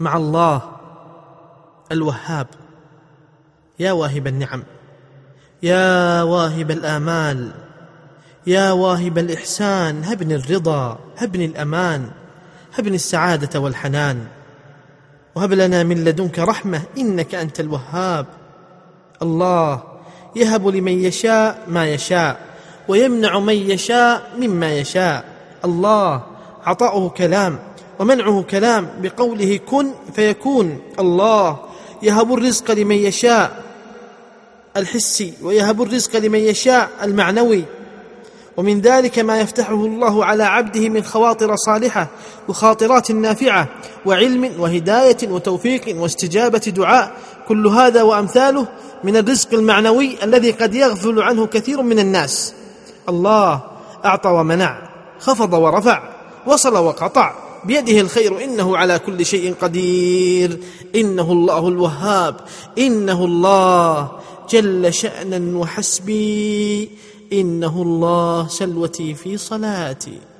مع الله. الوهاب. يا واهب النعم. يا واهب الآمال. يا واهب الإحسان. هبني الرضا. هبني الأمان. هبني السعادة والحنان. وهب لنا من لدنك رحمة. إنك أنت الوهاب. الله. يهب لمن يشاء ما يشاء. ويمنع من يشاء مما يشاء. الله. عطاؤه كلام. ومنعه كلام بقوله كن فيكون. الله يهب الرزق لمن يشاء الحسي ويهب الرزق لمن يشاء المعنوي. ومن ذلك ما يفتحه الله على عبده من خواطر صالحة وخاطرات نافعة وعلم وهداية وتوفيق واستجابة دعاء. كل هذا وأمثاله من الرزق المعنوي الذي قد يغفل عنه كثير من الناس. الله أعطى ومنع خفض ورفع وصل وقطع. بيده الخير إنه على كل شيء قدير. إنه الله الوهاب إنه الله جل شأنا وحسبي. إنه الله سلوتي في صلاتي.